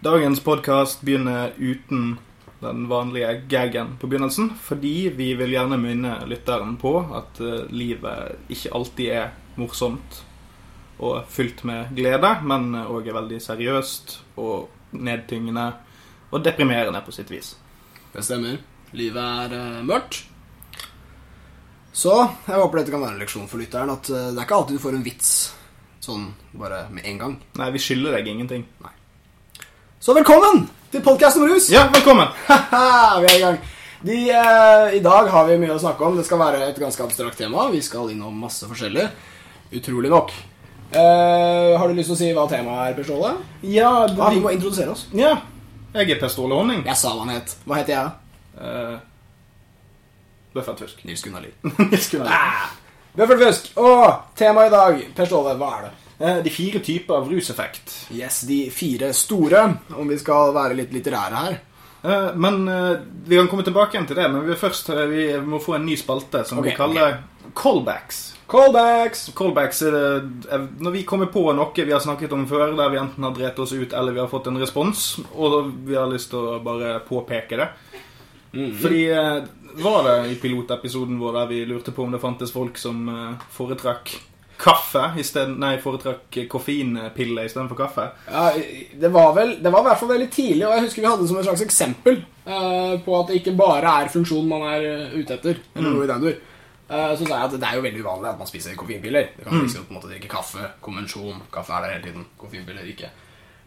Dagens podkast begynner uten den vanlige gaggen på begynnelsen, fordi vi vil gjerne minne lytteren på at eh, livet ikke alltid er morsomt og fylt med glede, men òg er veldig seriøst og nedtyngende og deprimerende på sitt vis. Det stemmer. Livet er eh, mørkt. Så jeg håper dette kan være en leksjon for lytteren. At eh, det er ikke alltid du får en vits sånn bare med en gang. Nei, vi skylder deg ingenting. Så velkommen til podkast om rus! Ja, velkommen! Vi er i gang. De, eh, I dag har vi mye å snakke om. Det skal være et ganske abstrakt tema. Vi skal innom masse forskjellig. Utrolig nok. Eh, har du lyst til å si hva temaet er, Per Ståle? Ja, Ja, vi vi må introdusere oss. ja. Jeg er Per Ståle Honning. Jeg sa hva han het. Hva heter jeg? Uh, Bøffert Fusk. Nils Gunnar Lie. Skulle ha- Ah, Bøffel Fusk. Og temaet i dag, Per Ståle, hva er det? Eh, De fire typer av ruseffekt. Yes, de fire store, om vi skal være litt litterære her. Eh, Men eh, vi kan komme tilbake igjen til det. Men vi, først, vi må få en ny spalte som vi kaller kaller callbacks. Callbacks. Callbacks er det når vi kommer på noe vi har snakket om før, der vi enten har drept oss ut eller vi har fått en respons, og vi har lyst til å bare påpeke det. Fordi eh, Var det i pilotepisoden vår der vi lurte på om det fantes folk som foretrakk kaffe stedet, Nei, foretrakk koffeinpille istedenfor kaffe? Ja, det var vel Det var i hvert fall veldig tidlig, og jeg husker vi hadde det som et slags eksempel uh, på at det ikke bare er funksjonen man er eh, ute etter. Eller noe i den dur. Eh, så sa jeg at det er jo veldig uvanlig at man spiser koffeinpiller. Det kan mm. liksom på en måte drikke kaffe. Konvensjon. Kaffe er der hele tiden. Koffeinpiller ikke.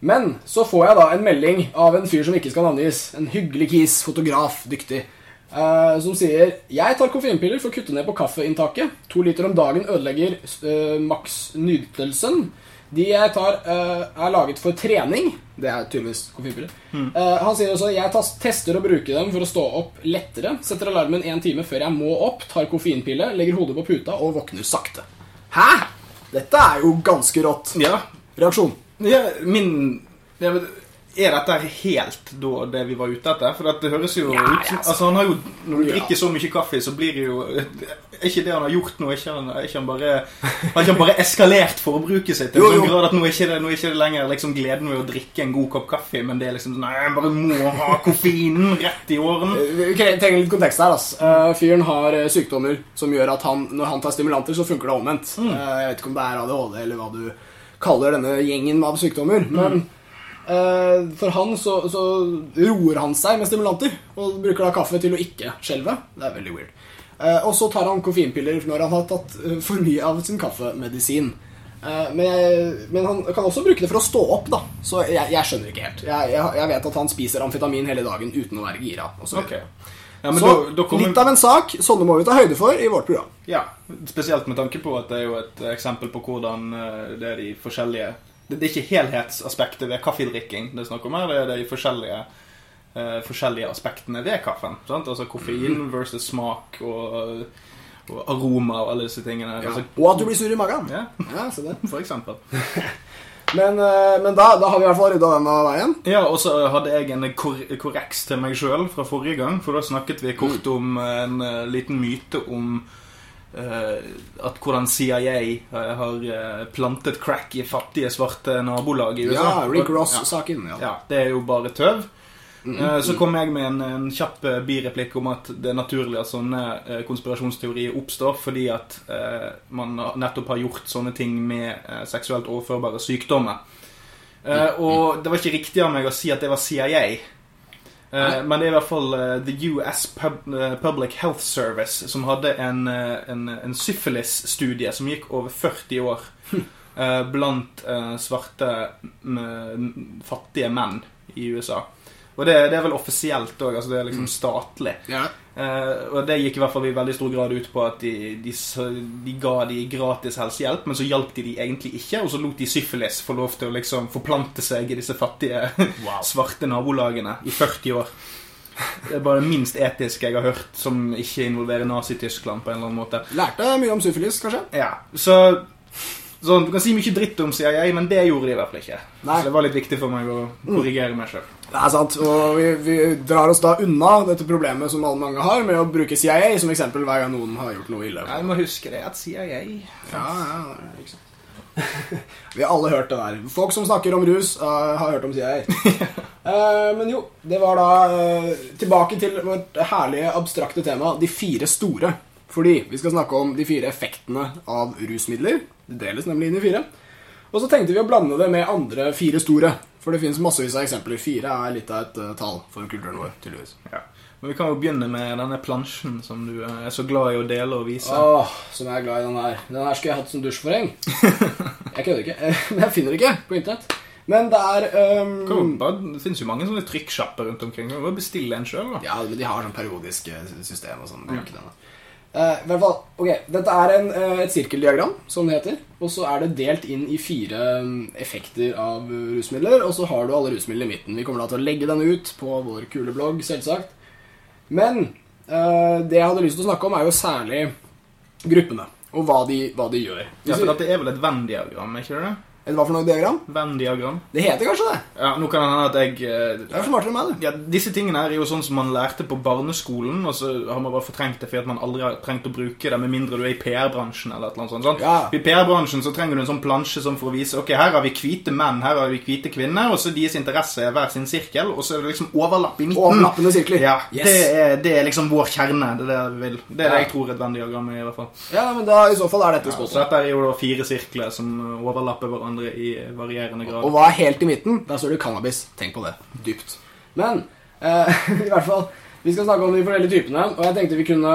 Men så får jeg da en melding av en fyr som ikke skal navngis. En hyggelig kis, fotograf, dyktig. Eh, som sier Jeg tar koffeinpiller for å kutte ned på kaffeinntaket. To liter om dagen ødelegger uh, maks nytelsen. De jeg tar, uh, er laget for trening. Det er tydeligvis koffeinpiller. Eh, han sier også jeg tas- tester å bruke dem for å stå opp lettere. Setter alarmen en time før jeg må opp, tar koffeinpille, legger hodet på puta og våkner sakte. Hæ?! Dette er jo ganske rått. Ja. Reaksjon. ja min ja, men Er dette helt da det vi var ute etter? For det høres jo Ja, ut som altså. altså, han har jo, Når du drikker så mye kaffe, så blir det jo Er ikke det han har gjort nå? Er ikke han, er ikke han bare Har ikke han bare eskalert forbruket sitt? Jo, sånn grad at Nå er ikke det, nå er ikke det lenger liksom gleden ved å drikke en god kopp kaffe, men det er liksom Nei, jeg bare må ha koffeinen rett i åren. Eh, Vi trenger litt kontekst her. Altså. Fyren har eh, sykdommer som gjør at han, når han tar stimulanter, så funker det omvendt. Eh, jeg vet ikke om det er ADHD eller hva du kaller denne gjengen av sykdommer. Men eh, for han så, så roer han seg med stimulanter og bruker da kaffe til å ikke skjelve. Det er veldig weird. Eh, og så tar han koffeinpiller når han har tatt eh, for mye av sin kaffemedisin. Eh, men, jeg, men han kan også bruke det for å stå opp, da. Så jeg, jeg skjønner ikke helt. Jeg, jeg, vet at han spiser amfetamin hele dagen uten å være gira. så okay. Ja, men så da, da kommer, litt av en sak. Sånne må vi ta høyde for i vårt program. Ja, spesielt med tanke på at det er jo et eksempel på hvordan eh, det er de forskjellige Det, det er ikke helhetsaspektet ved kaffedrikking det er snakk om her, det er de forskjellige, uh, forskjellige aspektene ved kaffen. Sant? Altså koffein versus smak og, og aroma og alle disse tingene. Altså, Og at du blir sur i magen. ja, Ja, se det. for eksempel. Men, eh, men da, da har vi i hvert fall rydda den av veien. Ja, og så hadde jeg en kor korreks til meg sjøl fra forrige gang. For da snakket vi kort om en eh, liten myte om at hvordan CIA eh, har eh, plantet crack i fattige, svarte nabolag i USA. Ja, Rick Ross-saken. Ja. Ja, det er jo bare tøv. Eh, Så kom jeg med en, en kjapp eh, bireplikk om at det er naturlig at sånne eh, konspirasjonsteorier oppstår fordi at eh, man nettopp har gjort sånne ting med eh, seksuelt overførbare sykdommer. Eh, og det var ikke riktig av meg å si at det var CIA. Eh, men det er i hvert fall uh, The US Pub eh, Public Health Service som hadde en, en, en syfilis-studie som gikk over 40 år blant svarte fattige menn i USA. Og det, det er vel offisielt òg, altså det er liksom statlig. Ja. Uh, og det gikk i hvert fall i veldig stor grad ut på at de, de, de ga de gratis helsehjelp, men så hjalp de de egentlig ikke, og så lot de syfilis få lov til å liksom forplante seg i disse fattige, svarte nabolagene i 40 år. Det er bare det minst etiske jeg har hørt som ikke involverer Nazi-Tyskland på en eller annen måte. Lærte mye om syfilis, kanskje. Ja, så Sånn, Du kan si mye dritt om CIA, men det gjorde de i hvert fall ikke. Nei. Så det var litt viktig for meg å korrigere meg sjøl. Det er sant, og vi, vi drar oss da unna dette problemet som alle mange har, med å bruke CIA som eksempel hver gang noen har gjort noe ille. Jeg må huske det at CIA Ja, ja, ikke sant. Vi har alle hørt det der. Folk som snakker om rus, uh, har hørt om CIA. uh, men jo, det var da uh, tilbake til vårt herlige abstrakte tema, de fire store. Fordi vi skal snakke om de fire effektene av rusmidler. Det deles nemlig inn i fire. Og så tenkte vi å blande det med andre fire store. For det finnes massevis av eksempler. Fire er litt av et uh, tall for kulturen vår, tydeligvis. Ja. Men vi kan jo begynne med denne plansjen som du eh, er så glad i å dele og vise. Åh, som jeg er glad i den her. Den her skulle jeg hatt som dusjforheng. Jeg kødder ikke. Men jeg finner det ikke på internett. Men det er um... Kan bare, det finnes jo mange sånne trykksjapper rundt omkring. Du kan bare bestille en sjøl, da. Ja, men de har sånn periodisk eh, system og sånn. de i hvert fall, ok, Dette er en, eh, et sirkeldiagram, som det heter. Og så er det delt inn i fire mm, effekter av rusmidler. Og så har du alle rusmidler i midten. Vi kommer da til å legge den ut på vår kule blogg, selvsagt. Men uh, det jeg hadde lyst til å snakke om, er jo særlig gruppene. Og hva de, hva de gjør. Ja, Hvis for det er vel et Venn-diagram, ikke det? Eller hva for noe diagram? Venn-diagram. Det heter kanskje det. Ja, nå kan det hende at jeg eh, Det er smartere enn meg, du. ja, Disse tingene her er jo sånn som man lærte på barneskolen, og så har man bare fortrengt det fordi man aldri har trengt å bruke det, med mindre du er i PR-bransjen eller et eller annet sånt. sant? Ja. I PR-bransjen så trenger du en sånn plansje som for å vise Ok, her har vi hvite menn, her har vi hvite kvinner, og så deres interesse er hver sin sirkel, og så er det liksom overlapp i midten. Overlappende sirkler. Ja, Yes. det, er, det er liksom vår kjerne. Det er det vi vil. Det er Ja. det jeg tror et Venn-diagram er, i hvert fall. Ja, men da, i så fall er dette Ja, så dette er jo da fire sirkler som overlapper hverandre i varierende grad. Og hva er helt i midten? Der står det cannabis. Tenk på det. Dypt. Men eh, i hvert fall Vi skal snakke om de forskjellige typene, og jeg tenkte vi kunne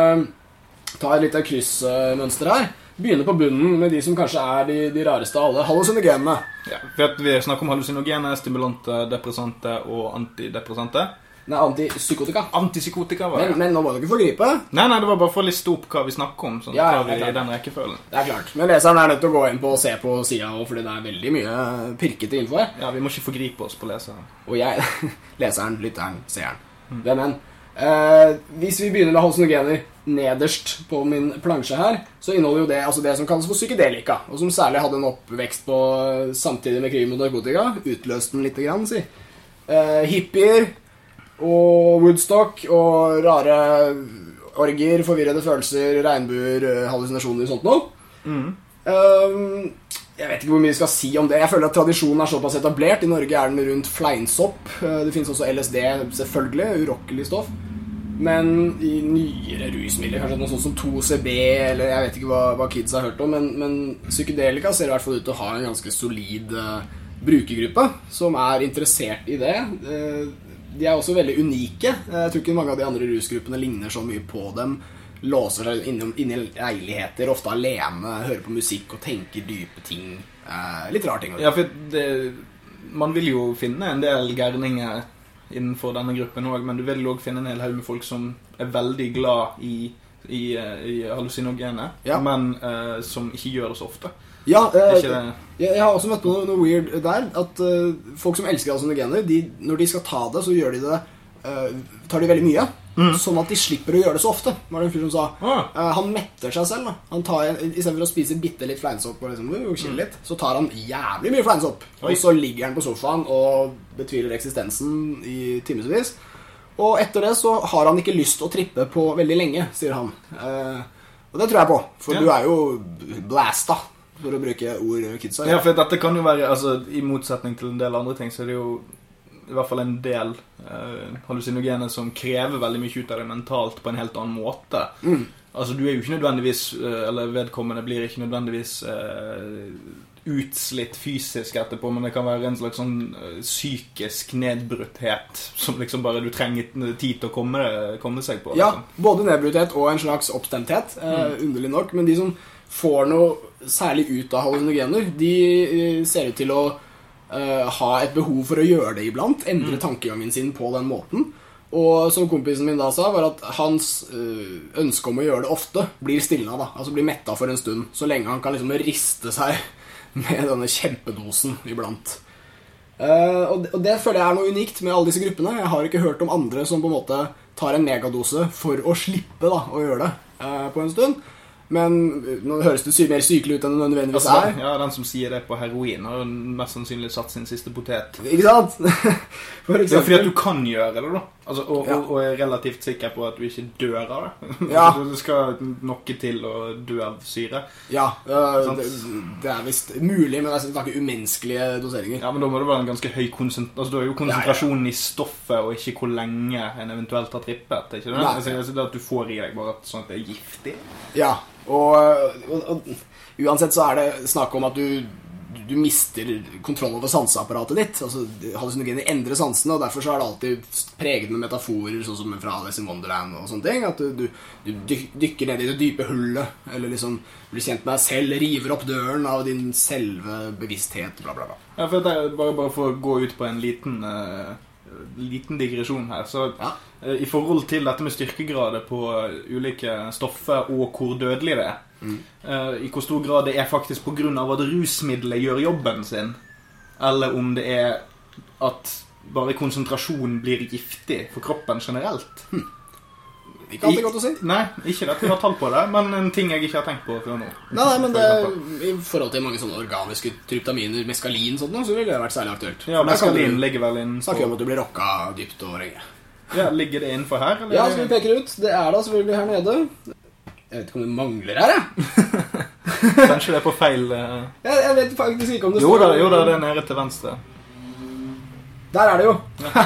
ta et lite kryssmønster her. Begynne på bunnen med de som kanskje er de, de rareste av alle. Hallusinogenene. Ja, for Vi snakker om hallusinogene, stimulante, depressante og antidepressante. Nei, antipsykotika. Antipsykotika var det. Men, men nå må dere forgripe. Nei, nei, det var bare for å liste opp hva vi snakker om. Sånn, Ja, ja, vi i den rekkefølgen. Det er klart. Men leseren er nødt til å gå inn på og se på sida òg, fordi det er veldig mye pirkete info her. Ja, Vi må ikke forgripe oss på leseren. Og jeg Leseren, lytteren, seeren. Hvem enn. Eh, hvis vi begynner med hallusinogener nederst på min plansje her, så inneholder jo det altså det som kalles for psykedelika, og som særlig hadde en oppvekst på samtidig med krigen mot narkotika. Utløste den lite grann, si. Eh, hippier og Woodstock og rare orgier, forvirrede følelser, regnbuer, eh, hallusinasjoner og sånt noe. Ehm, jeg vet ikke hvor mye vi skal si om det. Jeg føler at Tradisjonen er såpass etablert. I Norge er den rundt fleinsopp. Eh, Det finnes også LSD, selvfølgelig. Urokkelig stoff. Men i nyere rusmidler, kanskje noe sånt som 2CB, eller jeg vet ikke hva, hva kids har hørt om, men, men psykedelika ser i hvert fall ut til å ha en ganske solid uh, brukergruppe som er interessert i det. Eh, de er også veldig unike. Jeg tror ikke mange av de andre rusgruppene ligner så mye på dem. Låser seg inne, inne i leiligheter, ofte alene, hører på musikk og tenker dype ting. Eh, litt rare ting. Ja, for det, Man vil jo finne en del gærninger innenfor denne gruppen òg, men du vil òg finne en hel haug med folk som er veldig glad i, i, eh, i hallusinogene, Ja. men eh, som ikke gjør det så ofte. Ja, eh, ikke jeg, jeg har også møtt på noe, noe weird der. At eh, folk som elsker hallusinogener, de, når de skal ta det, så gjør de det eh, tar de veldig mye. Sånn at de slipper å gjøre det så ofte. Var det en fyr som sa. Ah. Eh, han metter seg selv. da Han tar Istedenfor å spise bitte litt fleinsopp, og liksom, uh, mm. litt, så tar han jævlig mye fleinsopp. Oi. Og så ligger han på sofaen og betviler eksistensen i timevis. Og etter det så har han ikke lyst å trippe på veldig lenge, sier han. Eh, og det tror jeg på, for Ja. du er jo blasta, for å bruke ord kidsa Ja, for dette kan jo være altså, I motsetning til en del andre ting, så er det jo i hvert fall en del eh, hallusinogene som krever veldig mye ut av deg mentalt på en helt annen måte. Mm. Altså, du er jo ikke nødvendigvis eh, Eller vedkommende blir ikke nødvendigvis eh, utslitt fysisk etterpå, men det kan være en slags sånn eh, psykisk nedbrutthet som liksom bare du trenger tid til å komme, komme seg på. Ja, liksom. både nedbrutthet og en slags oppstemthet, eh, underlig nok. Men de som får noe særlig ut av hallusinogener, de eh, ser ut til å eh, ha et behov for å gjøre det iblant. Endre tankegangen sin på den måten. Og som kompisen min da sa, var at hans eh, ønske om å gjøre det ofte blir stilna. da, Altså blir metta for en stund. Så lenge han kan liksom riste seg med denne kjempedosen iblant. Og, det, og det føler jeg er noe unikt med alle disse gruppene. Jeg har ikke hørt om andre som på en måte tar en megadose for å slippe da, å gjøre det på en stund. Men nå høres det mer sykelig ut enn det nødvendigvis Altså, er. ja, Den som sier det på heroin, har jo mest sannsynlig satt sin siste potet. Ikke sant? For Det er fordi at du kan gjøre det, da. Altså, og, Ja. og, og er relativt sikker på at du ikke dør av det. Ja. du skal noe til å dø av syre. Ja, øh, det, det er visst mulig, men det jeg snakker umenneskelige doseringer. Ja, men da må det være en ganske høy konsentrasjon Altså, da er jo konsentrasjonen i stoffet, og ikke hvor lenge en eventuelt har trippet. Ikke det? Altså, altså, det at du får i deg bare at sånn at det er giftig. Ja, og, og uansett så er det snakk om at du, du mister kontroll over sanseapparatet ditt. Altså, Hallusinogener endrer sansene, og derfor så er det alltid preget med metaforer, sånn som fra Alice in Wonderland og sånne ting. At du, du, du dykker ned i det dype hullet, eller liksom blir kjent med deg selv, river opp døren av din selve bevissthet, bla, bla, bla. Ja, for det er bare, bare for å gå ut på en liten, uh liten digresjon her. Så Ja. eh, i forhold til dette med styrkegrader på eh, ulike stoffer og hvor dødelig det er, eh, i hvor stor grad det er faktisk av at rusmiddelet gjør jobben sin, eller om det er at bare konsentrasjonen blir giftig for kroppen generelt. Ikke alltid godt å si. Nei, ikke at vi har tall på det, men en ting jeg ikke har tenkt på før nå. Nei, nei, men For det. I forhold til mange sånne organiske tryptaminer, meskalin og sånt, så ville det vært særlig aktuelt. Ja, meskalin ligger vel inn Snakker om at du blir rocka dypt og lenge. Ja, Ligger det innenfor her? Eller? Ja, skal vi peke det ut? Det er da selvfølgelig her nede. Jeg vet ikke om det mangler her, jeg. Kanskje det er på feil uh... Jeg, jeg vet faktisk ikke om det Jo da, står jo da, det er nede til venstre. Der er det jo.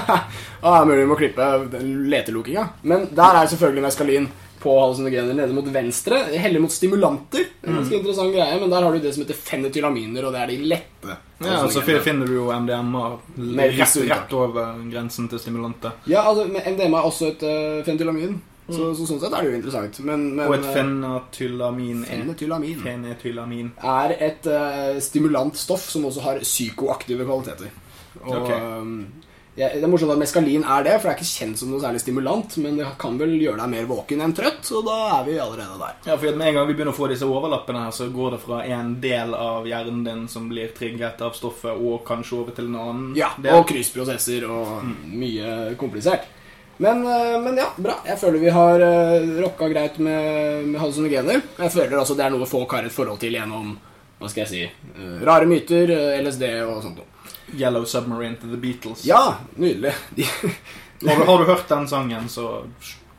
ah, mulig vi må klippe den letelokinga. Men der er selvfølgelig meskalin på hallusinogener nede mot venstre. Heller mot stimulanter. En ganske interessant greie, men der har du det som heter fenetylaminer, og det er de lette. Ja, så fin- finner du jo MDMA rett, rett over grensen til stimulanter. Ja, altså, MDMA er også et uh, fenetylamin, så, så sånn sett er det jo interessant. Men, men Og et eh, fenatylamin er, fenetylamin fenetylamin. er et uh, stimulant stoff som også har psykoaktive kvaliteter. Og, Ok. um, ja, det er morsomt at meskalin er det, for det er ikke kjent som noe særlig stimulant, men det kan vel gjøre deg mer våken enn trøtt, og da er vi allerede der. Ja, for Med en gang vi begynner å få disse overlappene, her, så går det fra en del av hjernen din som blir trigget av stoffet, og kanskje over til en annen Ja, del. og kryssprosesser og mye komplisert. Men, eh, men ja, bra. Jeg føler vi har uh, rocka greit med, med hallusinogener. Jeg føler altså det er noe folk har et forhold til gjennom hva skal jeg si, eh, rare myter, eh, LSD og sånt noe. Yellow Submarine til The Beatles. Ja, nydelig. De, Har, du, har du hørt den sangen, så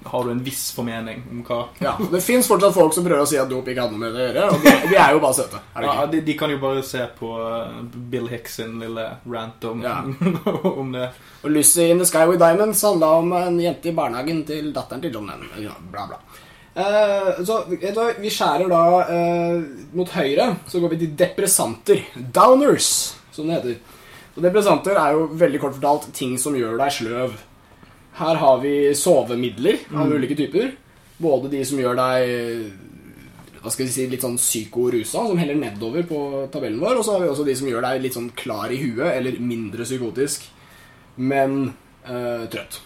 har du en viss formening om hva ja, det fins fortsatt folk som prøver å si at dop ikke hadde noe med det å gjøre, og de, de er jo bare søte. Det ja, de, de kan jo bare se på uh, Bill Hicks sin lille rant om, Ja. om det. Og Lucy in the Sky with Diamonds handla om en jente i barnehagen til datteren til John Lennon. Ja, bla, bla. Eh, så Vi skjærer da eh, mot høyre, så går vi til depressanter. Downers, som det heter. Og Depressanter er jo veldig kort fortalt ting som gjør deg sløv. Her har vi sovemidler av ulike typer. Både de som gjør deg hva skal vi si, litt sånn psykorusa, som heller nedover på tabellen vår. Og så har vi også de som gjør deg litt sånn klar i huet, eller mindre psykotisk, men eh, trøtt.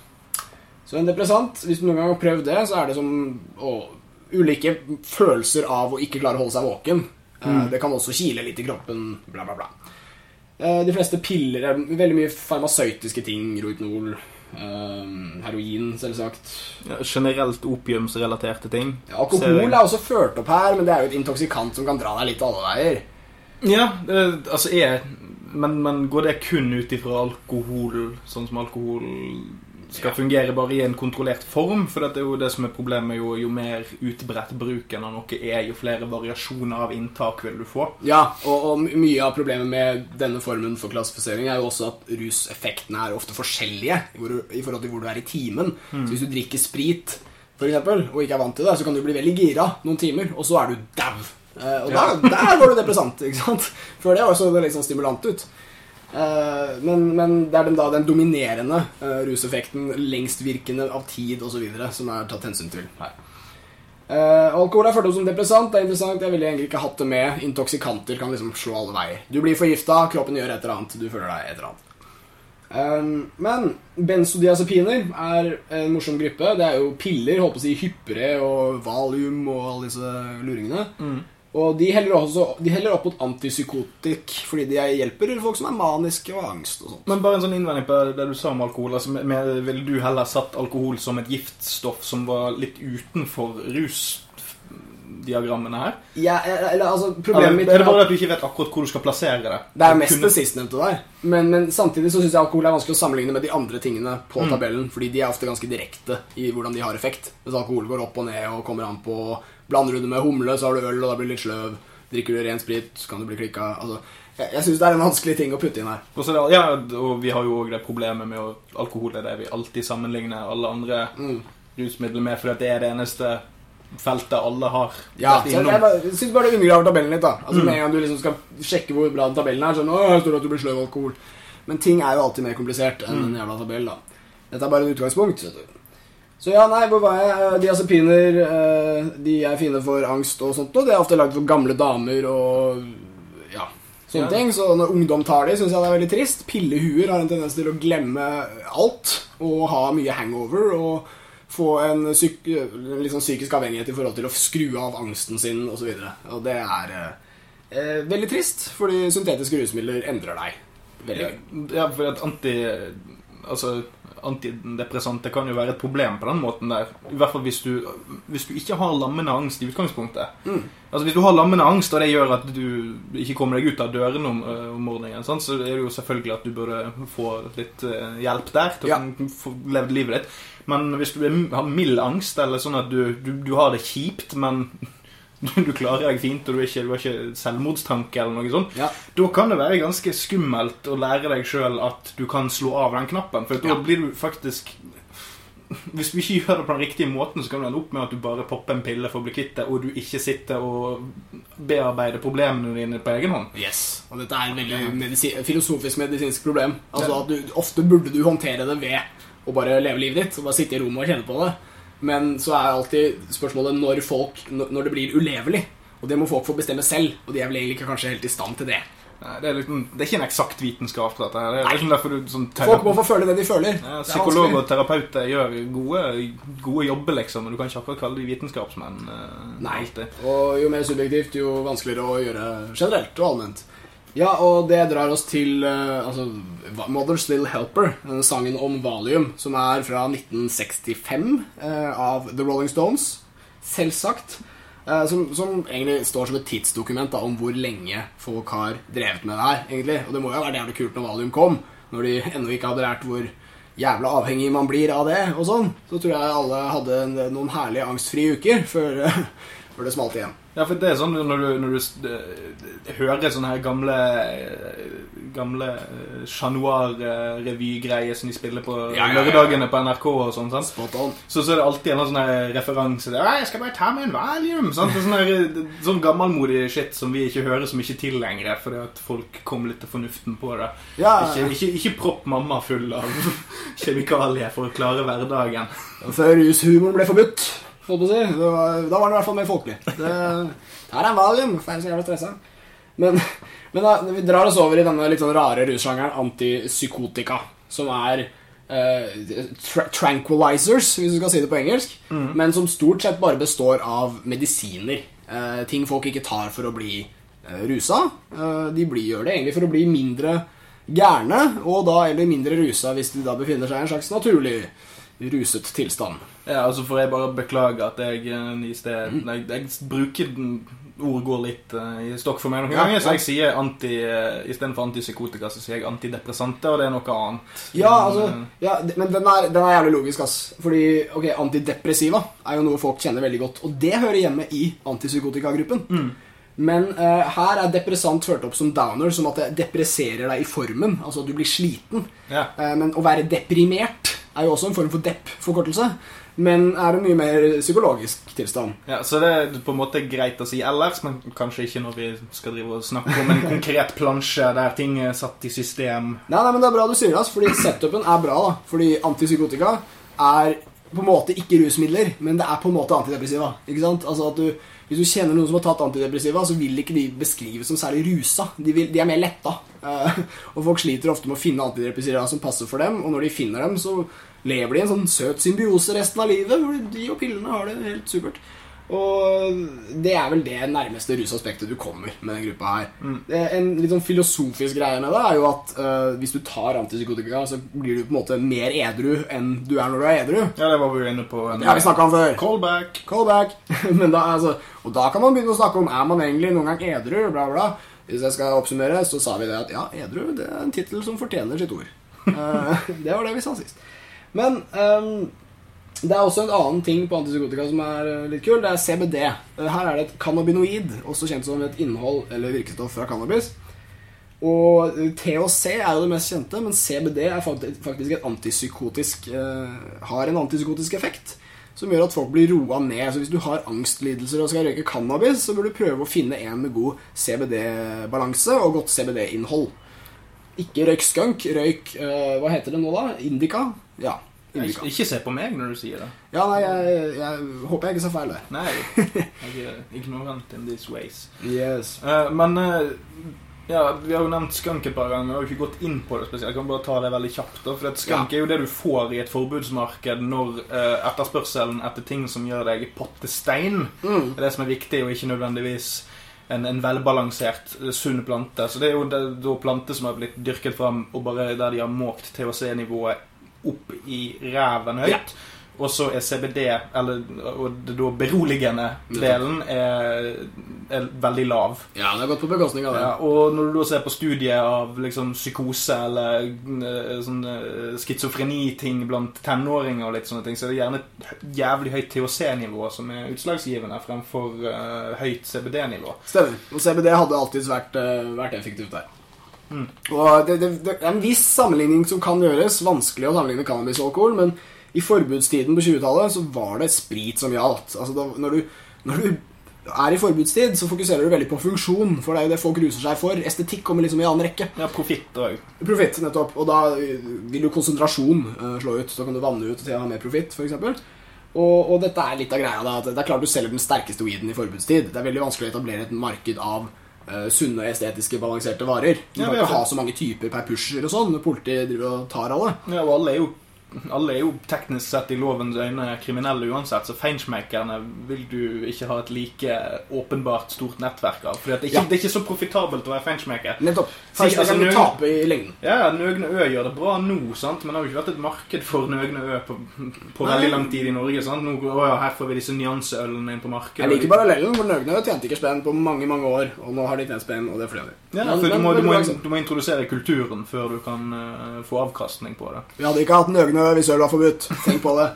Så en depressant, hvis du noen gang har prøvd det, så er det som å, ulike følelser av å ikke klare å holde seg våken. Eh, Det kan også kile litt i kroppen, bla, bla, bla. Eh, De fleste piller er veldig mye farmasøytiske ting. Rohypnol, eh, heroin, selvsagt. Ja, generelt opiumsrelaterte ting. Ja, Alkohol er også ført opp her, men det er jo et intoksikant som kan dra deg litt alle veier. Ja, det, altså er men, men går det kun ut ifra alkohol, sånn som alkohol skal fungere bare i en kontrollert form? For det er jo det som er problemet. Jo, jo mer utbredt bruken av noe er, jo flere variasjoner av inntak vil du få. Ja, og, og mye av problemet med denne formen for klassifisering er jo også at ruseffektene er ofte forskjellige hvor, i forhold til hvor du er i timen. Så hvis du drikker sprit, for eksempel, og ikke er vant til det, så kan du bli veldig gira noen timer, og så er du dau. Eh, og ja. der går du depressant, ikke sant? Før det så det liksom stimulant ut. Eh, men, men det er den, da, den dominerende uh, ruseffekten, lengstvirkende av tid osv., som er tatt hensyn til her. Uh, alkohol er fordelt som depressant. Det er interessant. Jeg ville egentlig ikke hatt det med. Intoksikanter kan liksom slå alle veier. Du blir forgifta, kroppen gjør et eller annet, du føler deg et eller annet. Um, men benzodiazepiner er en morsom gruppe. Det er jo piller, holdt på å si hyppere og valium og alle disse luringene. Og de heller, også, de heller opp mot antipsykotikk fordi de hjelper folk som er maniske og angst og sånt. Men bare en sånn innvending på det du sa om alkohol. Altså, med, Ville du heller satt alkohol som et giftstoff som var litt utenfor rusdiagrammene her? Ja, eller altså, Eller, problemet mitt er det bare at at du ikke vet akkurat hvor du skal plassere det? det er mest Kunne- det sistnevnte der. Men, men samtidig så syns jeg alkohol er vanskelig å sammenligne med de andre tingene på Mm. tabellen, fordi de er ofte ganske direkte i hvordan de har effekt. Hvis alkohol går opp og ned og kommer an på Blander du det med humle, så har du øl, og da blir du litt sløv. Drikker du ren sprit, så kan du bli klikka. Altså, jeg jeg syns det er en vanskelig ting å putte inn her. Og, så det, ja, og vi har jo òg det problemet med at alkohol er det vi alltid sammenligner alle andre Mm. rusmidler med, fordi det er det eneste feltet alle har Ja, vært så jeg, jeg synes bare det undergraver tabellen litt. da Mm. Altså Med en gang du liksom skal sjekke hvor bra tabellen er, sånn, Åh, her står det at du blir sløv av alkohol. Men ting er jo alltid mer komplisert enn Mm. en jævla tabell. da Dette er bare et utgangspunkt. vet du. Så ja, nei, hvor var jeg? Diazepiner eh, De er fine for angst og sånt, og de er ofte lagd for gamle damer og ja, sånne Ja. ting. Så når ungdom tar de, syns jeg det er veldig trist. Pillehuer har en tendens til å glemme alt og ha mye hangover. og få en psyk liksom psykisk avhengighet i forhold til å skru av angsten sin osv. Og, så og det er eh, eh, veldig trist, fordi syntetiske rusmidler endrer deg. Veldig. Ja, for at anti... Altså, antidepressante kan jo være et problem på den måten der. I hvert fall hvis du, hvis du ikke har lammende angst i utgangspunktet. Mm. Altså Hvis du har lammende angst, og det gjør at du ikke kommer deg ut av dørene om, øh, om morgenen, sant? så er det jo selvfølgelig at du burde få litt øh, hjelp der til å Ja. få levd livet ditt. Men hvis du har mild angst, eller sånn at du, du, du har det kjipt, men du klarer deg fint, og du, ikke, du har ikke selvmordstanke eller noe sånt, Ja. da kan det være ganske skummelt å lære deg sjøl at du kan slå av den knappen. For da Ja. blir du faktisk Hvis du ikke gjør det på den riktige måten, så kan du ende opp med at du bare popper en pille for å bli kvitt det, og du ikke sitter og bearbeider problemene dine på egen hånd. Yes. Og dette er et veldig medisi filosofisk medisinsk problem. Altså at du, Ofte burde du håndtere det ved å bare leve livet ditt og bare sitte i rommet og kjenne på det. Men så er alltid spørsmålet når, folk, når det blir ulevelig. Og det må folk få bestemme selv, og de er vel egentlig ikke kanskje helt i stand til det. Nei, Det er, liksom, det er ikke en eksakt vitenskap. dette her. Det er liksom derfor du sånn Folk må få føle det de føler. ja, er Psykologer og terapeuter gjør gode, gode jobber, liksom. Men du kan ikke akkurat kalle dem vitenskapsmenn. Uh, Nei. alltid. Og jo mer subjektivt, jo vanskeligere å gjøre generelt og allment. Ja, og det drar oss til uh, altså, Mother's Little Helper, denne sangen om valium, som er fra 1965 uh, av The Rolling Stones. Selvsagt. Uh, som, som egentlig står som et tidsdokument da, om hvor lenge folk har drevet med det her. egentlig. Og det må jo være jævlig kult når valium kom, når de ennå ikke hadde lært hvor jævla avhengig man blir av det. og sånn. Så tror jeg alle hadde en, noen herlige angstfrie uker før, før det smalt igjen. Ja, for det er sånn når du, når du hører sånne her gamle eh, Gamle eh, Chat Noir-revygreier som de spiller på Ja, ja, ja. lørdagene på NRK og sånn. Så, så er det alltid en sånn referanse til «Ja, 'Jeg skal bare ta meg en valium'. Sant? Sånn, her, sånn gammelmodig shit som vi ikke hører så mye til lenger, fordi at folk kom litt til fornuften på det. Ja, Ikke, ikke, ikke propp mamma full av kjemikalier for å klare hverdagen. Før rushumoren ble forbudt, holdt på å si. Det var, da var det i hvert fall mer folkelig. Det, her er en valium, for jeg er så stressa. Men, men da, vi drar oss over i denne litt sånn rare russjangeren antipsykotika, som er eh, tra tranquilizers, hvis du skal si det på engelsk, men som stort sett bare består av medisiner. Eh, ting folk ikke tar for å bli eh, rusa. Eh, de blir, gjør det egentlig for å bli mindre gærne, og da eller mindre rusa hvis de da befinner seg i en slags naturlig ruset tilstand. Ja, altså får jeg bare beklage at jeg eh, i sted jeg, jeg bruker Ord går litt uh, i stokk for meg noen Ja, ganger, så jeg sier anti uh, istedenfor antipsykotika, så sier jeg antidepressante, og det er noe annet. Ja, Men, altså, eh, ja, men den er, den er jævlig logisk, ass. Fordi ok, antidepressiva er jo noe folk kjenner veldig godt. Og det hører hjemme i antipsykotikagruppen. Men uh, her er depressant ført opp som downer, som at det depresserer deg i formen. Altså at du blir sliten. ja. Uh, men å være deprimert er jo også en form for depp-forkortelse. Men er en mye mer psykologisk tilstand. ja, Så det er på en måte greit å si ellers, men kanskje ikke når vi skal drive og snakke om en konkret plansje der ting er satt i system. Nei, nei, men det er bra du sier det, fordi setupen er bra. da Fordi antipsykotika er på en måte ikke rusmidler, men det er på en måte antidepressiva. Ikke sant? Altså at du, Hvis du kjenner noen som har tatt antidepressiva, så vil ikke de beskrives som særlig rusa. De, vil, de er mer letta. Eh, og folk sliter ofte med å finne antidepressiva som passer for dem, og når de finner dem, så lever de i en sånn søt symbiose resten av livet, hvor de og pillene har det helt supert. Og det er vel det nærmeste rusaspektet du kommer med den gruppa her. Mm. Er En litt sånn filosofisk greie med det er jo at uh, hvis du tar antipsykotika, så blir du på en måte mer edru enn du er når du er edru. Ja, det var vi inne på. Det har vi snakka om før. Callback. Callback. Men da, altså, og da kan man begynne å snakke om er man egentlig noen gang edru. Bla, bla. Hvis jeg skal oppsummere, så sa vi det at ja, edru det er en tittel som fortjener sitt ord. Eh, det var det vi sa sist. Men um, det er også en annen ting på antipsykotika som er eh, litt kul. Det er CBD. Eh, Her er det et cannabinoid, også kjent som et innhold eller virkestoff fra cannabis. Og THC er jo det mest kjente, men CBD er faktisk et antipsykotisk har en antipsykotisk effekt. Som gjør at folk blir roa ned. Så hvis du har angstlidelser og skal røyke cannabis, så bør du prøve å finne en med god CBD-balanse og godt CBD-innhold. Ikke røyk skunk, røyk uh, Hva heter det nå, da? Indica? Ja. Indica. Ikke, se på meg når du sier det. Ja, nei, jeg, jeg håper jeg ikke sa feil der. Nei, jeg er ignorant in these ways. Yes. Uh, men eh, ja, vi har jo nevnt skank et par ganger. Vi har jo ikke gått inn på det spesielt. Jeg kan bare ta det veldig kjapt. da For Skank ja. er jo det du får i et forbudsmarked når eh, etterspørselen etter ting som gjør deg pottestein, Mm. er det som er viktig, og ikke nødvendigvis en, en velbalansert, eh, sunn plante. Så det er jo det, da planter som har blitt dyrket fram, og bare der de har måkt THC-nivået opp i ræven høyt. Ja. Og så er CBD, eller og det da beroligende delen, er, er veldig lav. Ja, det har gått på bekostning av det. Ja, og når du da ser på studiet av liksom psykose eller eh, sånn eh, schizofreni-ting blant tenåringer, og litt sånne ting, så er det gjerne et jævlig høyt THC-nivå som er utslagsgivende fremfor uh, høyt CBD-nivå. Stemmer. Og CBD hadde alltid vært, uh, vært effektivt der. Mm. Og det, det, det er en viss sammenligning som kan gjøres. Vanskelig å sammenligne cannabis og alkohol, men i forbudstiden på 20-tallet så var det sprit som gjaldt. Altså da, når, du, når du er i forbudstid, så fokuserer du veldig på funksjon, for det er jo det folk ruser seg for. Estetikk kommer liksom i annen rekke. Ja, profitt òg. Profitt, nettopp. Og da eh, vil jo konsentrasjon uh, slå ut. Så kan du vanne ut til å ha mer profitt, f.eks. Og, og dette er litt av greia. da, at Det er klart du selger den sterkeste weeden i forbudstid. Det er veldig vanskelig å etablere et marked av uh, sunne, estetiske, balanserte varer. Du Ja, kan ikke ha så mange typer per pusher og sånn politiet driver og tar alle. Ja, og alle er jo alle er jo teknisk sett i lovens øyne kriminelle uansett, så feinschmeckerne vil du ikke ha et like åpenbart stort nettverk av. For det, er Ja. det er ikke så profitabelt å være feinschmecker. Nettopp. Altså, i lengden. Ja, Nøgne Ø gjør det bra nå, sant? men det har jo ikke vært et marked for Nøgne Ø på, på veldig lang tid i Norge. sant? Nå, å ja, her får vi disse nyanseølene inn på markedet. Jeg liker parallellen, for Nøgne Ø tjente ikke spenn på mange mange år, og nå har de tjent spenn, og det fortjener de. Ja, for du må, du, må, du, må, du må introdusere kulturen før du kan uh, få avkastning på det. Vi hadde ikke hatt Nøgne hvis øl var forbudt. Tenk på det.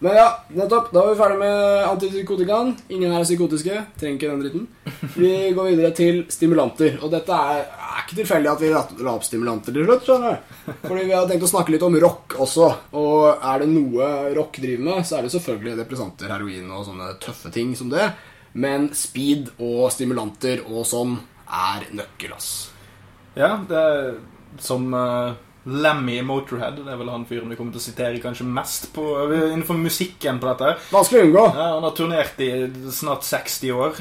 Men ja, nettopp. Da er vi ferdig med antipsykotikaen. Ingen her er psykotiske. Trenger ikke den dritten. Vi går videre til stimulanter. Og dette er, er ikke tilfeldig at vi la opp stimulanter til slutt. skjønner du? Fordi vi har tenkt å snakke litt om rock også. Og er det noe rock driver med, så er det selvfølgelig depressanter, heroin og sånne tøffe ting som det. Men speed og stimulanter og sånn er nøkkel, ass. Ja, det er som uh, Lemmy Motorhead. Det er vel han fyren vi kommer til å sitere kanskje mest på, innenfor musikken på dette. Vanskelig å unngå. Ja, han har turnert i snart 60 år.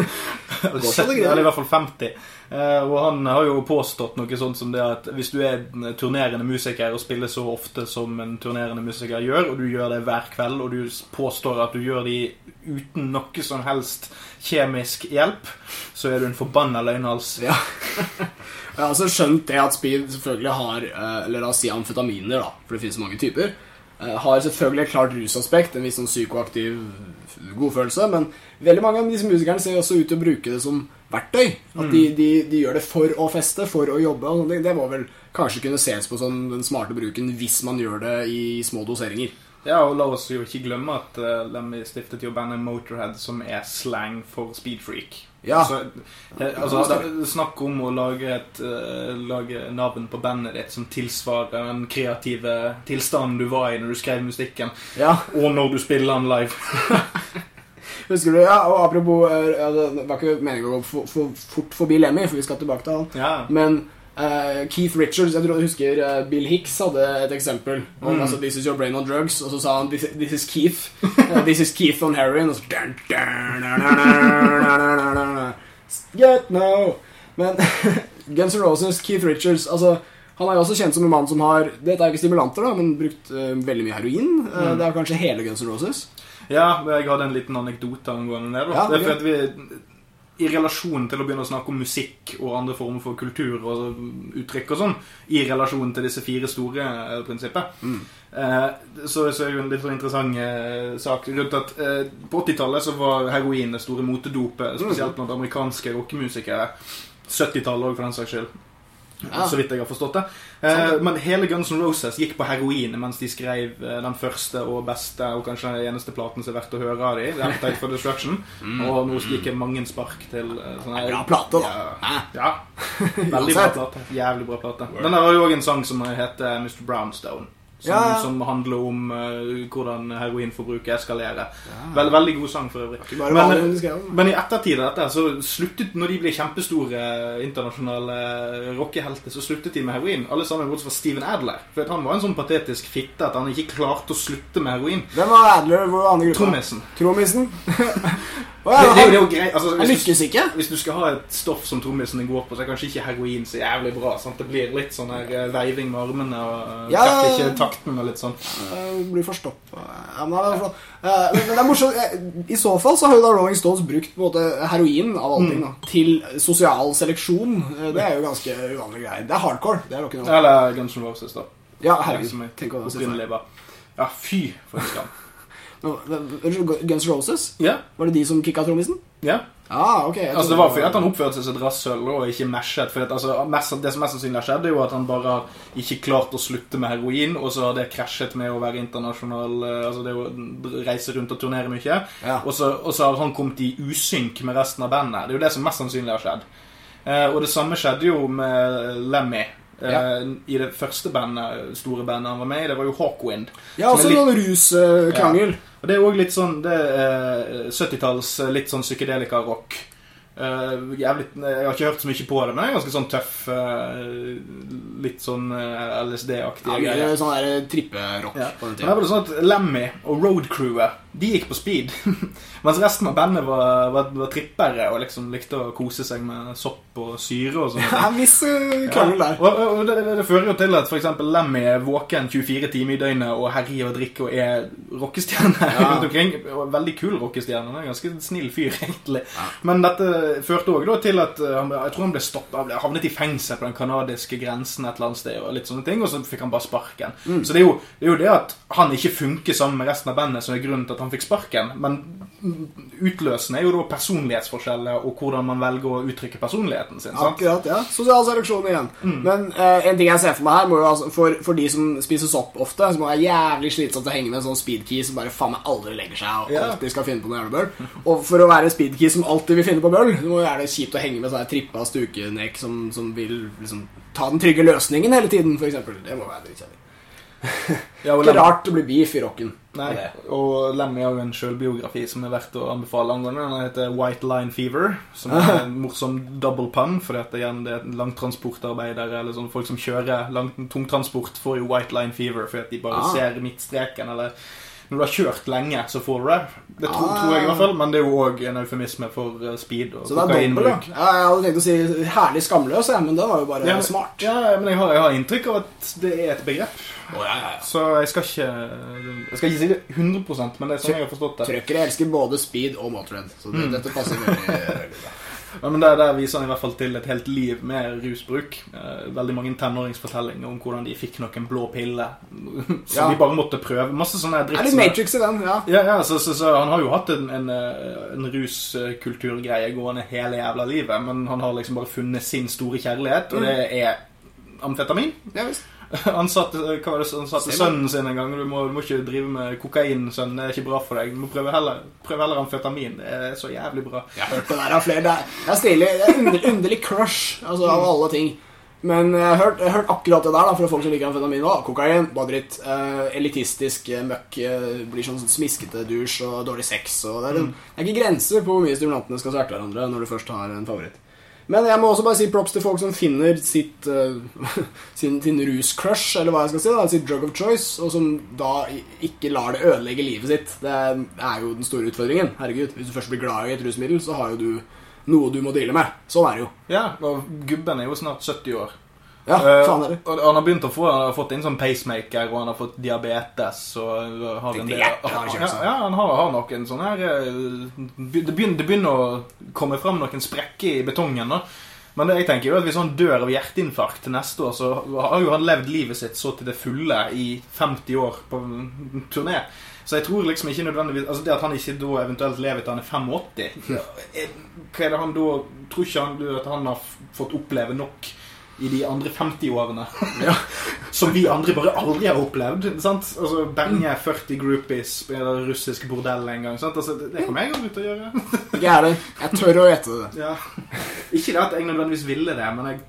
så det. Eller i hvert fall 50. Eh, og han har jo påstått noe sånt som det at hvis du er en turnerende musiker og spiller så ofte som en turnerende musiker gjør, og du gjør det hver kveld, og du påstår at du gjør det uten noe som helst kjemisk hjelp, så er du en forbanna løgnhals. Ja. Jeg har altså skjønt det at speed selvfølgelig har eh, Eller la oss si amfetaminer, da, for det finnes mange typer. eh, Har selvfølgelig et klart rusaspekt, en viss sånn psykoaktiv godfølelse. Men veldig mange av disse musikerne ser også ut til å bruke det som verktøy. At de, de, de gjør det for å feste, for å jobbe. Og sånne ting. det må vel kanskje kunne ses på som den smarte bruken hvis man gjør det i små doseringer. Ja, og la oss jo ikke glemme at uh, Lemmy stiftet jo bandet Motorhead, som er slang for speedfreak. Ja. Så, eh, altså, er snakk om å lage et uh, Lage navn på bandet ditt som tilsvarer den kreative tilstanden du var i når du skrev musikken, Ja, og når du spiller den live. husker du, ja, og Apropos eh, ja, Det var ikke meningen å gå for, for, fort forbi Lemmy, for vi skal tilbake til han. Ja. Men eh, Eh, Keith Richards, jeg tror jeg husker eh, Bill Hicks hadde et eksempel. Og, mm. altså, 'This is your brain on drugs', og så sa han 'This, this is Keith'. Uh, 'This is Keith on heroin'. Og så dun, dun, Get no! Men Guns N' Roses, Keith Richards altså, Han er jo også kjent som en mann som har Dette er jo ikke stimulanter, da, men brukt uh, veldig mye heroin. Uh, mm. Det er kanskje hele Guns N' Roses. Ja, jeg hadde en liten anekdote angående det. er okay. vi... I relasjon til å begynne å snakke om musikk og andre former for kultur og uttrykk og sånn, i relasjon til disse fire store eh, prinsippet, Mm. eh, så, så er det jo en litt sånn interessant eh, sak rundt at eh, på 80-tallet så var heroin det store motedopet, spesielt blant amerikanske rockemusikere. 70-tallet òg, for den saks skyld. Ja. Så vidt jeg har forstått det. Eh, men hele Guns N' Roses gikk på heroin mens de skrev eh, den første og beste og kanskje den eneste platen som er verdt å høre av dem. Appetite for Destruction. Og nå gikk jeg mange spark til eh, sånne Bra plate, da. Ja. Ja. Veldig bra plate. Jævlig bra plate. Den har jo òg en sang som heter Mr. Brownstone. Som, Ja, ja. som handler om uh, hvordan heroinforbruket eskalerer. Vel, veldig god sang for øvrig. Men, men i ettertid av dette, så sluttet når de ble kjempestore internasjonale rockehelter, så sluttet de med heroin. Alle sammen bortsett fra Steven Adler. For han var en sånn patetisk fitte at han ikke klarte å slutte med heroin. Hvem var Adler? Hvor andre gruppa? Trommisen. Trommisen? Å, Det, ja, det, det er jo greit. Altså, hvis, lykkes ikke. hvis du skal ha et stoff som trommisene går på, så er kanskje ikke heroin så jævlig bra. Sant? Det blir litt sånn her eh, veiving med armene og uh, Ja. ikke takten og litt sånn. Uh, blir forstoppa ja, men. Eh, men, det er morsomt. Eh, I så fall så har jo da Rolling Stones brukt måte heroin av alle ting da, til sosial seleksjon. Eh, det er jo ganske uvanlige greier. Det er hardcore. Det er rock'n'roll. Eller Guns N' Roses, da. Ja, herregud. Tenk var. Ja, fy for en skam. Guns Roses? Ja, Var det de som kicka trommisen? ja. Ah, ok. Altså Det var fordi at han oppførte seg som et rasshøl og ikke meshet. For at, altså, mest, det som mest sannsynlig har skjedd, er jo at han bare har ikke klart å slutte med heroin, og så har det krasjet med å være internasjonal eh, Altså det å reise rundt og turnere mye. Ja. Og, så, og så har han kommet i usynk med resten av bandet. Det er jo det som mest sannsynlig har skjedd. Eh, og det samme skjedde jo med Lemmy. Eh, Ja. I det første bandet, store bandet han var med i, det var jo Hawkwind. Ja, også litt- noen ruskrangel. og det er òg litt sånn det er 70-talls eh, litt sånn psykedelika-rock. Eh, jævlig, jeg har ikke hørt så mye på det, men det er ganske sånn tøff eh, Litt sånn uh, LSD-aktig Ja, sånn der tripperock Ja. Men her var det sånn at Lemmy og road-crewet De gikk på speed. Mens resten av bandet var, var, var trippere og liksom likte å kose seg med sopp og syre og sånn. Det visse eh. Og, og, og det, det, det fører jo til at f.eks. Lemmy er våken 24 timer i døgnet og herjer og drikker og er rockestjerne Ja. rundt omkring. Og Veldig kul rockestjerne. Er ganske snill fyr, egentlig. Men dette førte òg til at uh, han, jeg tror han ble stoppet, han havnet i fengsel på den kanadiske grensen et eller annet sted, og litt sånne ting, og så fikk han bare sparken. Mm. Så det er, jo, det er jo det at han ikke funker sammen med resten av bandet som er grunnen til at han fikk sparken. Men utløsende er jo da personlighetsforskjeller og hvordan man velger å uttrykke personligheten sin. sant? Akkurat, ja. Sosial seleksjon igjen. Mm. Men eh, en ting jeg ser for meg her, jo, altså, for, for de som spiser sopp ofte, så må det være jævlig slitsomt å henge med en sånn speedkey som bare faen meg aldri legger seg og Ja. alltid skal finne på noe jævla. Og for å være speedkey som alltid vil finne på bøll, så må det være kjipt å henge med sånne trippa stukenek som, som vil liksom ta den trygge løsningen hele tiden, eksempel. Det må være dritkjedelig. Ja, Ikke rart det blir beef i rocken. Nei, og Lemmy har jo en sjølbiografi som er verdt å anbefale angående. Den heter White Line Fever, som er en morsom double pun, fordi at det, igjen, det er langtransportarbeidere eller sånn folk som kjører lang, tungtransport, får jo White Line Fever fordi at de bare Ah. ser midtstreken, eller når du har kjørt lenge, så får du det. Det tror, Ah. tror jeg i hvert fall, men det er jo òg en eufemisme for eh, speed og Så det er dobbelt, da. kokainbruk. Ja, jeg hadde tenkt å si herlig skamløs, men det var jo bare Ja, men- smart. Ja, men jeg har, jeg har inntrykk av at det er et begrep. Oh, ja. Så jeg skal ikke Jeg skal ikke si det 100% men det er sånn jeg har forstått det. Trøkkere elsker både speed og motorhead, så Mm. dette passer veldig, veldig bra. Ja, men der, der viser han i hvert fall til et helt liv med rusbruk. Eh, veldig mange tenåringsfortellinger om hvordan de fikk noen blå pille som Ja. de bare måtte prøve. Masse sånne Det er det Matrix i den, ja. Ja, ja så, så, så han har jo hatt en, en, eh, en ruskulturgreie gående hele jævla livet, men han har liksom bare funnet sin store kjærlighet, og det er amfetamin. ja visst. Han satte, hva var det, han satte sønnen sin en gang du må, du må ikke drive med kokain, sønn. Det er ikke bra for deg. Du må prøve heller, prøve heller amfetamin. Det er så jævlig bra. Hørt det der flere. Det er, det er stilig. Det er underlig, underlig crush altså, av alle ting. Men jeg har, hørt, jeg har hørt akkurat det der da, fra folk som liker amfetamin. Da. kokain, bare dritt. Eh, elitistisk eh, møkk. blir blir sånn smiskete dusj og dårlig sex. Og det, er, Mm. det er ikke grenser på hvor mye stimulantene skal sverte hverandre når du først har en favoritt. Men jeg må også bare si props til folk som finner sitt uh, sin, sin ruscrush, eller hva jeg skal si, da, sitt drug of choice, og som da ikke lar det ødelegge livet sitt. Det er jo den store utfordringen. Herregud, Hvis du først blir glad i et rusmiddel, så har jo du noe du må deale med. Sånn er det jo. Ja, og gubben er jo snart 70 år. Ja, Eh, faen er det. og han har begynt å få Han har fått inn sånn pacemaker, og han har fått diabetes og har en del ja, ja, han har, har nok en sånn her eh, Det begynner, det begynner å komme fram noen sprekker i betongen. da men det jeg tenker jo at hvis han dør av hjerteinfarkt til neste år, så har jo han levd livet sitt så til det fulle i 50 år på en turné. Så jeg tror liksom ikke nødvendigvis Altså Det at han ikke da eventuelt lever til han er 85 ja, er- Hva er det han da Tror ikke han at han har fått oppleve nok i de andre 50-årene? Som vi andre bare aldri har opplevd. sant? Altså Bange 40 groupies på et russisk bordell en gang. sant? Altså Det, kommer jeg aldri til å gjøre. jeg er det. Jeg tør å gjette det. Ja. Ikke det at jeg nødvendigvis ville det, men jeg,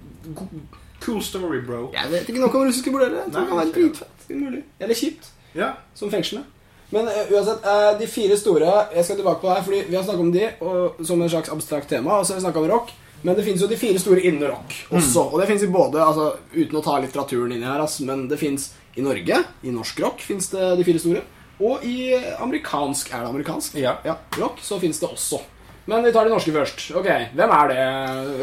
Cool story, bro. Jeg vet ikke noe om russiske bordeller. Jeg tror det kan være dritfett. Umulig. Eller kjipt. Ja. Som fengslene. Men uh, uansett, uh, de fire store Jeg skal tilbake på det her, fordi vi har snakket om de og, som en slags abstrakt tema, og så har vi snakket om rock. Men det finnes jo de fire store innen rock også. Og det finnes i både, altså uten å ta litteraturen inn i her, altså, men det finnes i Norge, i norsk rock, finnes det de fire store. Og i amerikansk Er det amerikansk? Ja. rock, så finnes det også. Men vi tar de norske først. Ok, Hvem er det?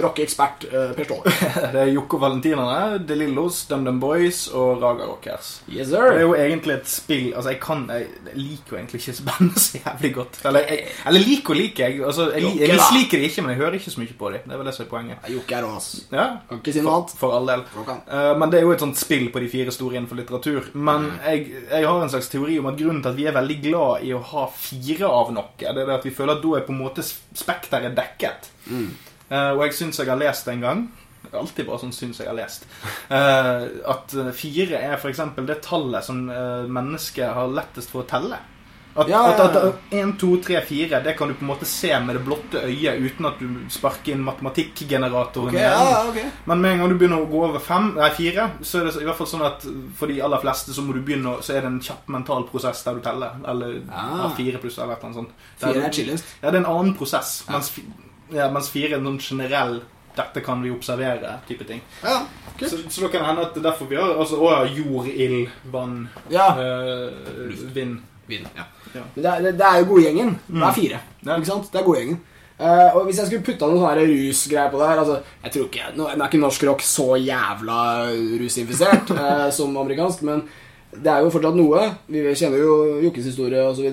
Rockeekspert uh, Per Ståle. Det er Jokke Valentinerne, De Lillos, DumDum Boys og Raga Rockers. Yes, sir. Det er jo egentlig et spill Altså, jeg kan Jeg liker jo egentlig ikke bandet så jævlig godt. Eller, jeg, eller liker og liker jeg. Altså, jeg, jeg, Jokke, da. misliker det ikke, men jeg hører ikke så mye på dem. Det er vel det som er poenget. Jokke er rå, ass. Ja, Kan ikke si noe annet. for all del. Uh. Eh, men det er jo et sånt spill på de fire store innenfor litteratur. Men jeg, jeg har en slags teori om at grunnen til at vi er veldig glad i å ha fire av noe, det er det at vi føler at da er på en måte spekteret dekket. Eh, og jeg syns jeg har lest en gang er alltid bare sånn syns jeg har lest. Uh, at fire er f.eks. det tallet som uh, mennesket har lettest for å telle. At, Ja, ja, ja. at, at 1, 2, 3, 4 Det kan du på en måte se med det blotte øyet uten at du sparker inn matematikkgeneratoren. Okay, i ja, hjernen. Men med en gang du begynner å gå over fem, nei, fire, så er det i hvert fall sånn at for de aller fleste så må du begynne Så er det en kjapp mental prosess der du teller. Eller Ah. ja, fire pluss eller et eller annet sånt. Der Fire er chillest. Ja, det er en annen prosess. Mens, ja, mens fire er noen generell 'dette kan vi observere' type ting. Ja, okay. Så, så det kan hende at er derfor vi har altså, å, ja, jord, ild, vann, Ja. øh, vind. Vind, ja. Ja. Men det er, det, det er jo godgjengen. Det er fire. Ja. Ikke sant? Det er godgjengen. Uh, og hvis jeg skulle putta noen sånne rusgreier på det her altså, Jeg tror ikke, Nå er ikke norsk rock så jævla rusinfisert uh, som amerikansk, men det er jo fortsatt noe. Vi kjenner jo Jokkes historie osv.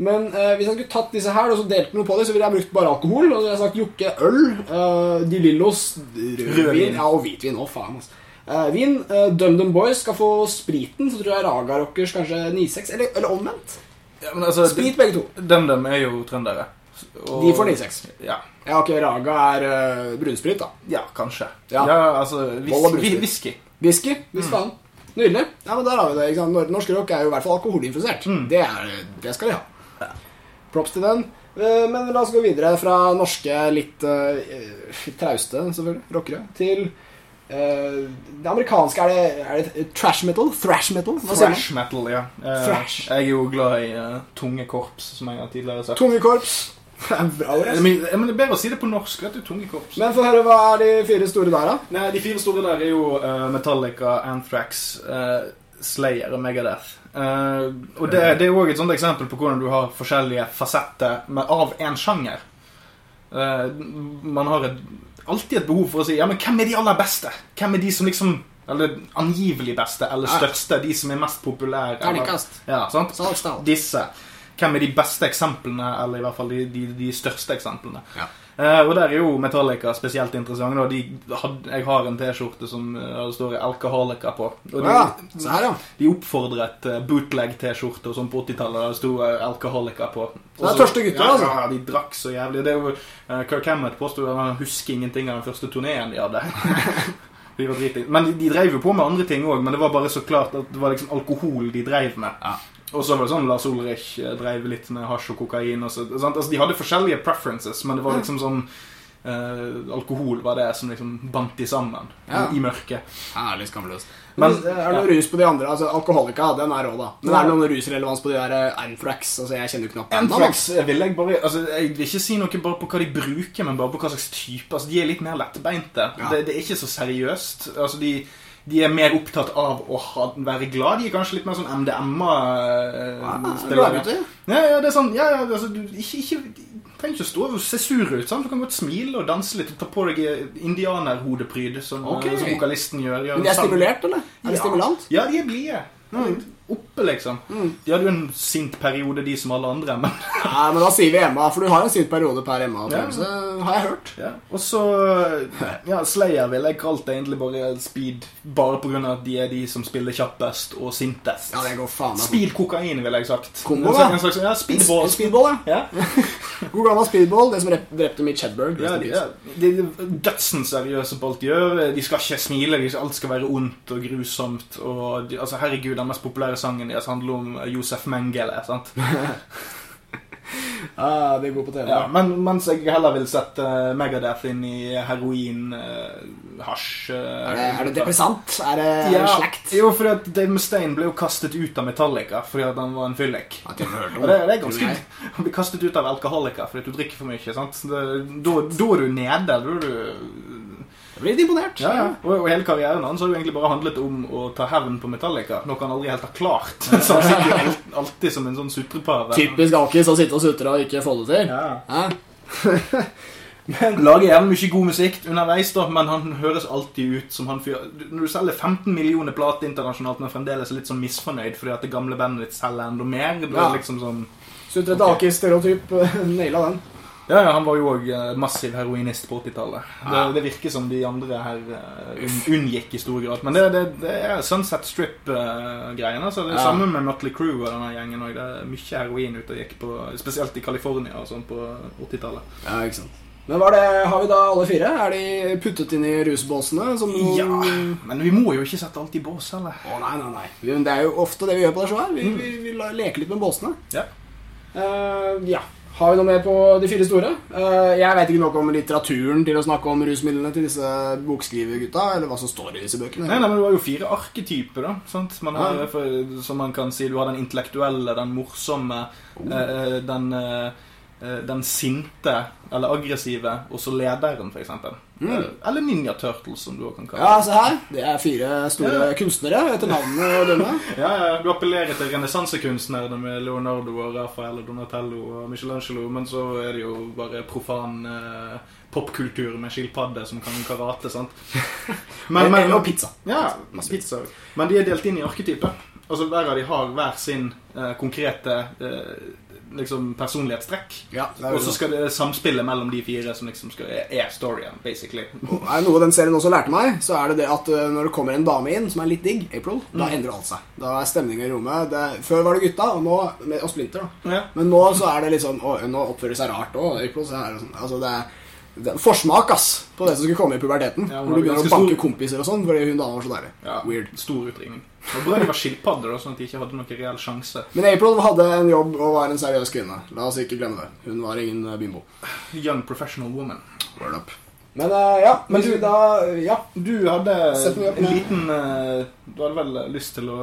Men uh, hvis jeg skulle tatt disse her og så delt noe på dem, så ville jeg brukt bare alkohol. Og så ville jeg sagt Jokke øl, uh, De Lillos rødvin Rødvin. ja, og hvitvin. Å, faen, altså. Eh, vin. DumDum Boys skal få spriten. Så tror jeg Raga Rockers kanskje 9-6. Eller, eller omvendt. Ja, men altså, Sprit begge to. DumDum er jo trøndere. Og- De får 9-6. Ja. Ja, ok, Raga er uh, brunsprit, da. ja, kanskje. Ja. Ja, altså. Whisky. Whisky, hvis faen. Nydelig. Ja, men der har vi det. ikke sant? Nor- Norsk rock er jo i hvert fall alkoholinfisert. Det, er, det skal de ha. Props til den. Eh, Men la oss gå videre fra norske litt uh, trauste, selvfølgelig, rockere, til eh, det amerikanske. Er det, er det trash metal? Thrash metal? Thrash metal, ja. Eh, Thrash. Jeg er jo glad i uh, tunge korps, som jeg har tidligere sagt. Tunge korps. Det er bra ord, Eh. Men, eh, men det er bedre å si det på norsk. Vet du, tunge korps. Men få høre, hva er de fire store der, da? Nei, De fire store der er jo uh, Metallica, Anthrax, uh, Slayer og Megadeth. Uh, og det, det er òg et sånt eksempel på hvordan du har forskjellige fasetter med, av én sjanger. Eh, man har et, alltid et behov for å si Ja, men hvem er de aller beste? Hvem er de som liksom Eller angivelig beste, eller største? De som er mest populære? Terningkast. Ja, sant? Salgstall. Disse. Hvem er de beste eksemplene, eller i hvert fall de, de, de største eksemplene? Ja. Eh, og der er jo Metallica spesielt interessant. Da. De had, jeg har en T-skjorte som uh, det står 'Alkoholica' på. Og de, Ja, så her, ja. de oppfordret uh, bootleg-T-skjorte og sånn på 80-tallet. Der det sto uh, 'Alkoholica' på. Det er tørste gutter, ja, altså. Ja, de drakk så jævlig. Det er jo, uh, Kirk Hammett påsto at han husker ingenting av den første turneen de hadde. Men de, de drev jo på med andre ting òg, men det var bare så klart at det var liksom alkohol de drev med. Ja. Og så var det sånn Lars Ulrich dreiv drev litt med hasj og kokain. Og så, sant? Altså, de hadde forskjellige preferences, men det var liksom sånn eh, Alkohol var det som liksom bandt de sammen Ja. i, mørket. Herlig skamløst. Men- Men, er det noe rus på de andre? Altså, Alkoholika, den er rå, da. Men er det noen rusrelevans på de der eh, Anthrax? Altså, jeg kjenner jo knapt. Anthrax vil jeg bare altså, Jeg vil ikke si noe bare på hva de bruker, men bare på hva slags type. Altså, de er litt mer lettbeinte. Ja. Det, det er ikke så seriøst. Altså, de, de er mer opptatt av å ha, være glad. De er kanskje litt mer sånn MDMA-spillere. Gladgutter. Ja, ja, det er sånn Ja, ja, altså, du, ikke, ikke trenger ikke å stå og se sur ut. Sant? Du kan godt smile og danse litt og ta på deg indianerhodepryd, som, Ok. som vokalisten gjør. gjør Men de er stimulert, eller? Er det Ja. stimulant? Ja, de er blide. Oppe, liksom. De hadde jo en sint periode, de som alle andre, men Nei, men da sier vi Emma, for du har en sint periode per Emma-opplevelse, har jeg hørt. ja. Og så Ja, Slayer ville jeg kalt det egentlig bare speed, bare av at de er de som spiller kjappest og sintest. Ja, det går faen meg Speed kokain, ville jeg sagt. Kombo, da. en slags, ja, speedball. Speedball, ja. Ja. God gammel speedball, det som drepte Mitch Hedberg. Ja, de, de de er dødsen seriøse på alt de gjør. De skal ikke smile, alt skal være ondt og grusomt. Og de, altså, herregud, Den mest populære sangen deres handler om Josef Mengele. sant? Ja, de er gode på TV. Ja, men mens jeg heller vil sette Megadeth inn i heroin, uh, hasj uh, Er, det, er det depressant? Er det, er Ja, det slekt? jo, fordi at Dave Mustaine ble jo kastet ut av Metallica fordi at han var en fyllik. Det, det er ganske. Han blir kastet ut av Alcoholica fordi at du drikker for mye. sant? Da, da er du nede. Da er du blir litt imponert. Ja, ja. Og, og hele karrieren hans har jo egentlig bare handlet om å ta hevn på Metallica, noe han aldri helt har klart. Så han sitter jo helt- alltid som en sånn sutrepave. Typisk Akis å sitte og sutre og ikke få det til. Ja. Hæ? Lager gjerne mye god musikk underveis, da, men han høres alltid ut som han fyr... Når du selger 15 millioner plater internasjonalt, men fremdeles er litt sånn misfornøyd fordi at det gamle bandet ditt selger enda mer, da er Ja. det liksom sånn Sutrete alkis-stereotyp. Naila den. Ja, ja, han var jo òg massiv heroinist på 80-tallet. Det, det virker som de andre her eh, unn, unngikk i stor grad. Men det, det, det er Sunset Strip-greiene. altså det er Ja. Samme med Mutley Crew og denne gjengen òg. Det er mye heroin ute og gikk på, spesielt i California og sånn på 80-tallet. Ja, ikke sant. Men var det, har vi da alle fire? Er de puttet inn i rusbåsene? Som. Ja, men vi må jo ikke sette alt i bås, heller. Å, nei, nei, nei. Vi- Det er jo ofte det vi gjør på det showet. her. Vi, vi, vi leker litt med båsene. Ja. Uh, ja. Har vi noe mer på de fire store? Eh, jeg vet ikke noe om litteraturen til å snakke om rusmidlene til disse bokskrivergutta, eller hva som står i disse bøkene. Nei, nei, men Du har jo fire arketyper. da sant? Man har, Som man kan si, Du har den intellektuelle, den morsomme, eh, den, eh, den sinte eller aggressive, og så lederen, f.eks. Mm. Eh, Eller Ninja Turtles, som du også kan kalle det. Ja, se her. Det er fire store Ja. kunstnere etter navnene og dømme. Ja, ja, Du appellerer til renessansekunstnerne med Leonardo og Rafael og Donatello og Michelangelo, men så er det jo bare profan eh, popkultur med skilpadde som kan karate, sant? Men, og pizza. Ja, pizza. Men de er delt inn i arketyper. Altså Hver av de har hver sin eh, konkrete eh, liksom personlighetstrekk. Ja, Og så skal det samspille mellom de fire som liksom skal, er storyen, basically. Og er noe den serien også lærte meg, så er det det at uh, når det kommer en dame inn som er litt digg, April, da Mm. endrer alt seg. Da er stemningen i rommet det, Før var det gutta, og nå og Splinter, da. Ja. Men nå så er det litt sånn Å, nå oppfører det seg rart òg. April så er det sånn Altså, det er forsmak, ass, på det som skulle komme i puberteten. Ja, hvor du begynner å banke stor. kompiser og sånn fordi hun dama var så deilig. Ja, Weird. Stor utringning. Og bra de var skilpadder, da, sånn at de ikke hadde noen reell sjanse. Men April hadde en jobb og var en seriøs kvinne. La oss ikke glemme det. Hun var ingen uh, bimbo. Young professional woman. Word up. Men uh, ja, men du, da Ja. Du hadde en liten uh, Du hadde vel lyst til å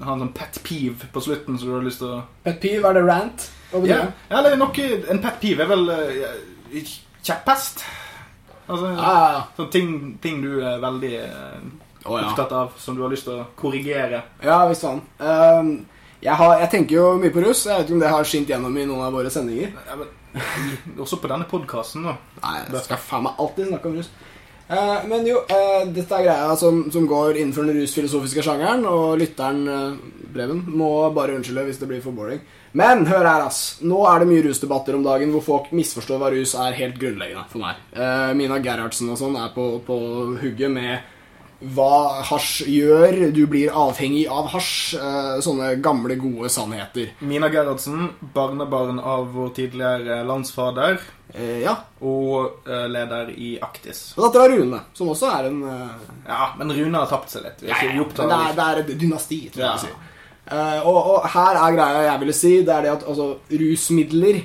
ha en sånn pet peeve på slutten, så du hadde lyst til å Pet peeve, er det rant? Ja, det? eller noe En pet peeve er vel eh, kjepphest. Altså Ja, ja, ja. sånn ting, ting du er veldig eh, ja. opptatt av, som du har lyst til å korrigere. Ja, visst faen. Ehm, jeg, har, jeg tenker jo mye på russ. Jeg vet ikke om det har skint gjennom i noen av våre sendinger. Ja, men, også på denne podkasten, da. Nei, jeg skal faen meg alltid snakke om russ. Uh, men jo, uh, dette er greia som, som går innenfor den rusfilosofiske sjangeren, og lytteren, uh, Breven, må bare unnskylde hvis det blir for boring. Men hør her, ass. Nå er det mye rusdebatter om dagen hvor folk misforstår hva rus er helt grunnleggende for meg. Uh, Mina Gerhardsen og sånn er på, på hugget med hva hasj gjør. Du blir avhengig av hasj. eh, sånne gamle, gode sannheter. Mina Gerhardsen, barnebarn av vår tidligere landsfader Eh, ja. og eh, leder i Aktis. Og dattera Rune, som også er en Ja, men Rune har tapt seg litt. Vi er ikke men av det, er, det er et dynasti, tror jeg Ja. jeg og, og her er greia jeg ville si, det er det at altså, rusmidler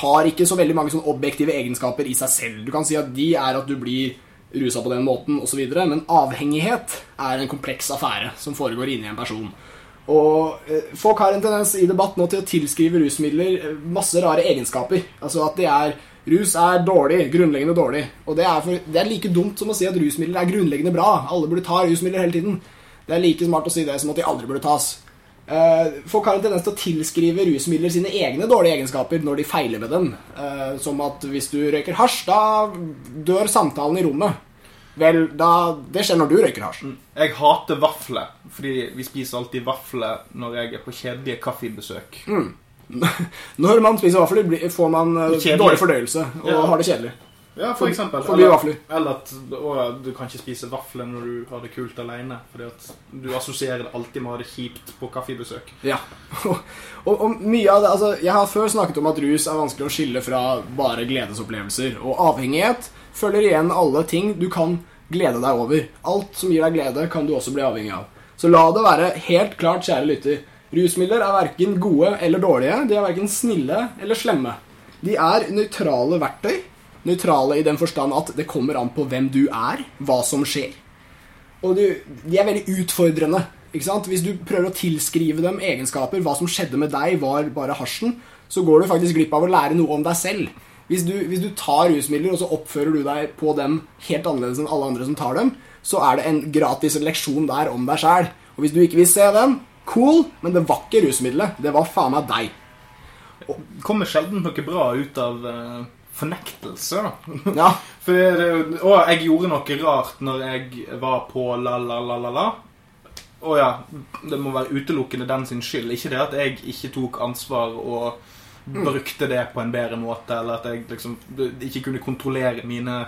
har ikke så veldig mange sånn objektive egenskaper i seg selv. Du kan si at de er at du blir rusa på den måten osv., men avhengighet er en kompleks affære som foregår inni en person. Og eh, Folk har en tendens i debatt nå til å tilskrive rusmidler eh, masse rare egenskaper. Altså at de er Rus er dårlig, grunnleggende dårlig. Og det er, for, det er like dumt som å si at rusmidler er grunnleggende bra. Alle burde ta rusmidler hele tiden. Det er like smart å si det som at de aldri burde tas. Eh, folk har en tendens til å tilskrive rusmidler sine egne dårlige egenskaper når de feiler med dem. Eh, som at hvis du røyker hasj, da dør samtalen i rommet. Vel, da, det skjer når du røyker hasj. Jeg hater vafler, fordi vi spiser alltid vafler når jeg er på kjedelige kaffebesøk. Når man spiser vafler, får man eh, Kjedelig. dårlig fordøyelse og Ja. har det kjedelig. Ja, for eksempel. forby Eller- Eller at å, du kan ikke spise vafler når du har det kult alene. Fordi at du assosierer det alltid med å ha det kjipt på kaffebesøk. Ja. og, og mye av det Altså, jeg har før snakket om at rus er vanskelig å skille fra bare gledesopplevelser. Og avhengighet følger igjen alle ting du kan glede deg over. Alt som gir deg glede, kan du også bli avhengig av. Så la det være helt klart, kjære lytter. Rusmidler er verken gode eller dårlige. De er verken snille eller slemme. De er nøytrale verktøy. Nøytrale i den forstand at det kommer an på hvem du er, hva som skjer. Og du, de er veldig utfordrende. Ikke sant? Hvis du prøver å tilskrive dem egenskaper, hva som skjedde med deg, var bare hasjen, så går du faktisk glipp av å lære noe om deg selv. Hvis du, hvis du tar rusmidler, og så oppfører du deg på dem helt annerledes enn alle andre som tar dem, så er det en gratis leksjon der om deg sjæl. Og hvis du ikke vil se den, cool, men det var ikke rusmiddelet. Det var faen meg deg. kommer sjelden noe bra ut av eh, fornektelse, da. Ja, For det, å, jeg gjorde noe rart når jeg var på la-la-la-la-la. Å ja, det må være utelukkende den sin skyld. Ikke det at jeg ikke tok ansvar og brukte det på en bedre måte, eller at jeg liksom ikke kunne kontrollere mine,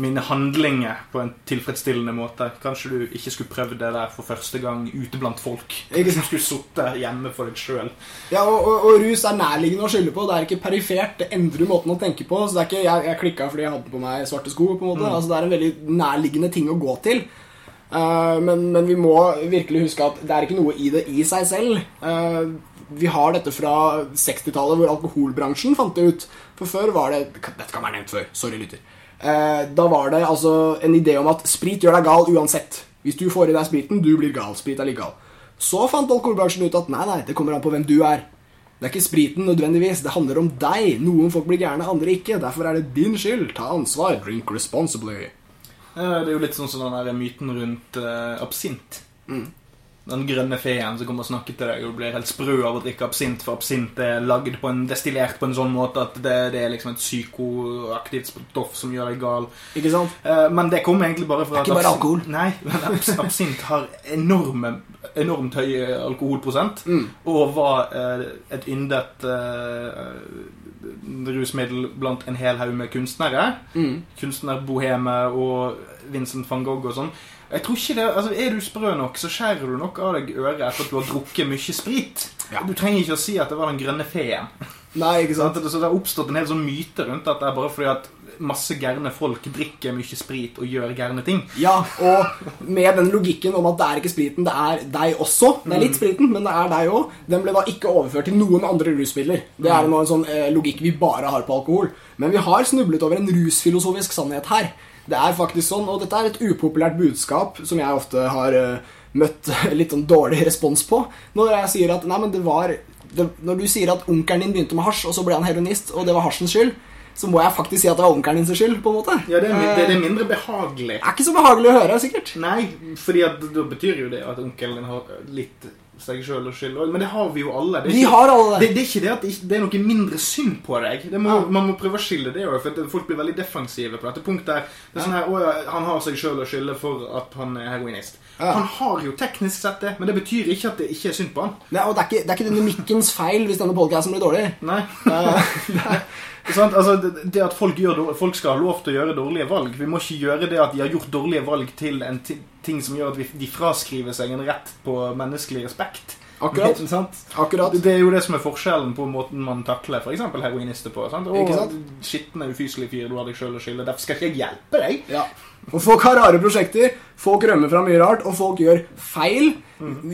mine handlinger på en tilfredsstillende måte. Kanskje du ikke skulle prøvd det der for første gang ute blant folk. Kanskje du skulle sittet hjemme for deg sjøl. Ja, og, og, og rus er nærliggende å skylde på. Det er ikke perifert. Det endrer måten å tenke på. Så det er ikke, Jeg, jeg klikka fordi jeg hadde på meg svarte sko. på en måte Altså Det er en veldig nærliggende ting å gå til. Uh, men, men vi må virkelig huske at det er ikke noe i det i seg selv. Uh, vi har dette fra 60-tallet, hvor alkoholbransjen fant det ut. For før var det Dette kan være nevnt før. Sorry, lytter. Eh, da var det altså en idé om at sprit gjør deg gal uansett. Hvis du får i deg spriten, du blir gal. Sprit er like gal. Så fant alkoholbransjen ut at nei, nei, det kommer an på hvem du er. Det er ikke spriten nødvendigvis, det handler om deg. Noen folk blir gærne, andre ikke. Derfor er det din skyld. Ta ansvar. Drink responsibly. Eh, Det er jo litt sånn som den der myten rundt uh, absint. Den grønne feen som kommer og snakker til deg, og blir helt sprø av å drikke absint, for absint er lagd på en, destillert på en sånn måte at det, det er liksom et psykoaktivt stoff som gjør deg gal. Ikke sant? Eh, Men det kommer egentlig bare fra Det er ikke bare alkohol. Nei, men abs absint har enorme, enormt høy alkoholprosent, Mm. og var eh, et yndet eh, rusmiddel blant en hel haug med kunstnere. Mm. Kunstnerboheme og Vincent van Gogh og sånn. Jeg tror ikke det, altså Er du sprø nok, så skjærer du nok av deg øret etter at du har drukket mye sprit. Ja. Du trenger ikke å si at det var den grønne feen. Nei, ikke Sant? Så det har oppstått en hel sånn myte rundt at det er bare fordi at masse gærne folk drikker mye sprit og gjør gærne ting. Ja, og med den logikken om at det er ikke spriten, det er deg også. Det er litt spriten, men det er deg òg. Den ble da ikke overført til noen andre rusmidler. Det er nå en sånn eh, logikk vi bare har på alkohol. Men vi har snublet over en rusfilosofisk sannhet her. Det er faktisk sånn, og dette er et upopulært budskap som jeg ofte har eh, møtt litt sånn dårlig respons på. Når jeg sier at nei, men det var det, Når du sier at onkelen din begynte med hasj, og så ble han heroinist, og det var hasjens skyld, så må jeg faktisk si at det var onkelen din sin skyld. på en måte Ja, det er, det, Eh, det er mindre behagelig. er ikke så behagelig å høre, sikkert. Nei, fordi da betyr jo det at onkelen din har litt seg sjøl og skyld også. Men det har vi jo alle. Det er Vi ikke- har alle Det, det. det er ikke det at det det er noe mindre synd på deg. Det må, Ja. Man må prøve å skille det òg, for folk blir veldig defensive på dette punktet. Det er sånn her, «Å, Han har seg sjøl å skylde for at han er heroinist. Ja. Han har jo teknisk sett det, men det betyr ikke at det ikke er synd på han. Nei, og det er ikke, det er ikke dynamikkens feil hvis denne podcasten blir dårlig. Nei. Eh, Sant? Altså, det, det at folk, gjør, folk skal ha lov til å gjøre dårlige valg. Vi må ikke gjøre det at de har gjort dårlige valg til en ting som gjør at vi, de fraskriver seg en rett på menneskelig respekt. Akkurat. sant? Akkurat. Det er jo det som er forskjellen på måten man takler f.eks. heroinister på. Sant? Å, skitne, ufyselige fyr, du har deg sjøl å skylde. Derfor skal ikke jeg hjelpe deg. Ja. Og folk har rare prosjekter, folk rømmer fra mye rart, og folk gjør feil.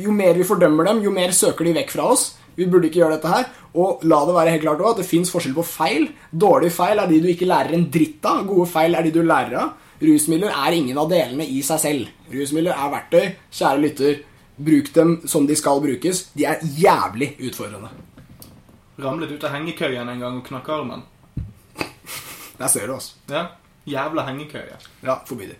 Jo mer vi fordømmer dem, jo mer søker de vekk fra oss. Vi burde ikke gjøre dette her. Og la det være helt klart også at det fins forskjell på feil. Dårlige feil er de du ikke lærer en dritt av. Gode feil er de du lærer av. Rusmidler er ingen av delene i seg selv. Rusmidler er verktøy. Kjære lytter, bruk dem som de skal brukes. De er jævlig utfordrende. Ramlet ut av hengekøyen en gang og knakk armen. Der ser du, altså. Ja, Jævla hengekøye. Ja, forbi det.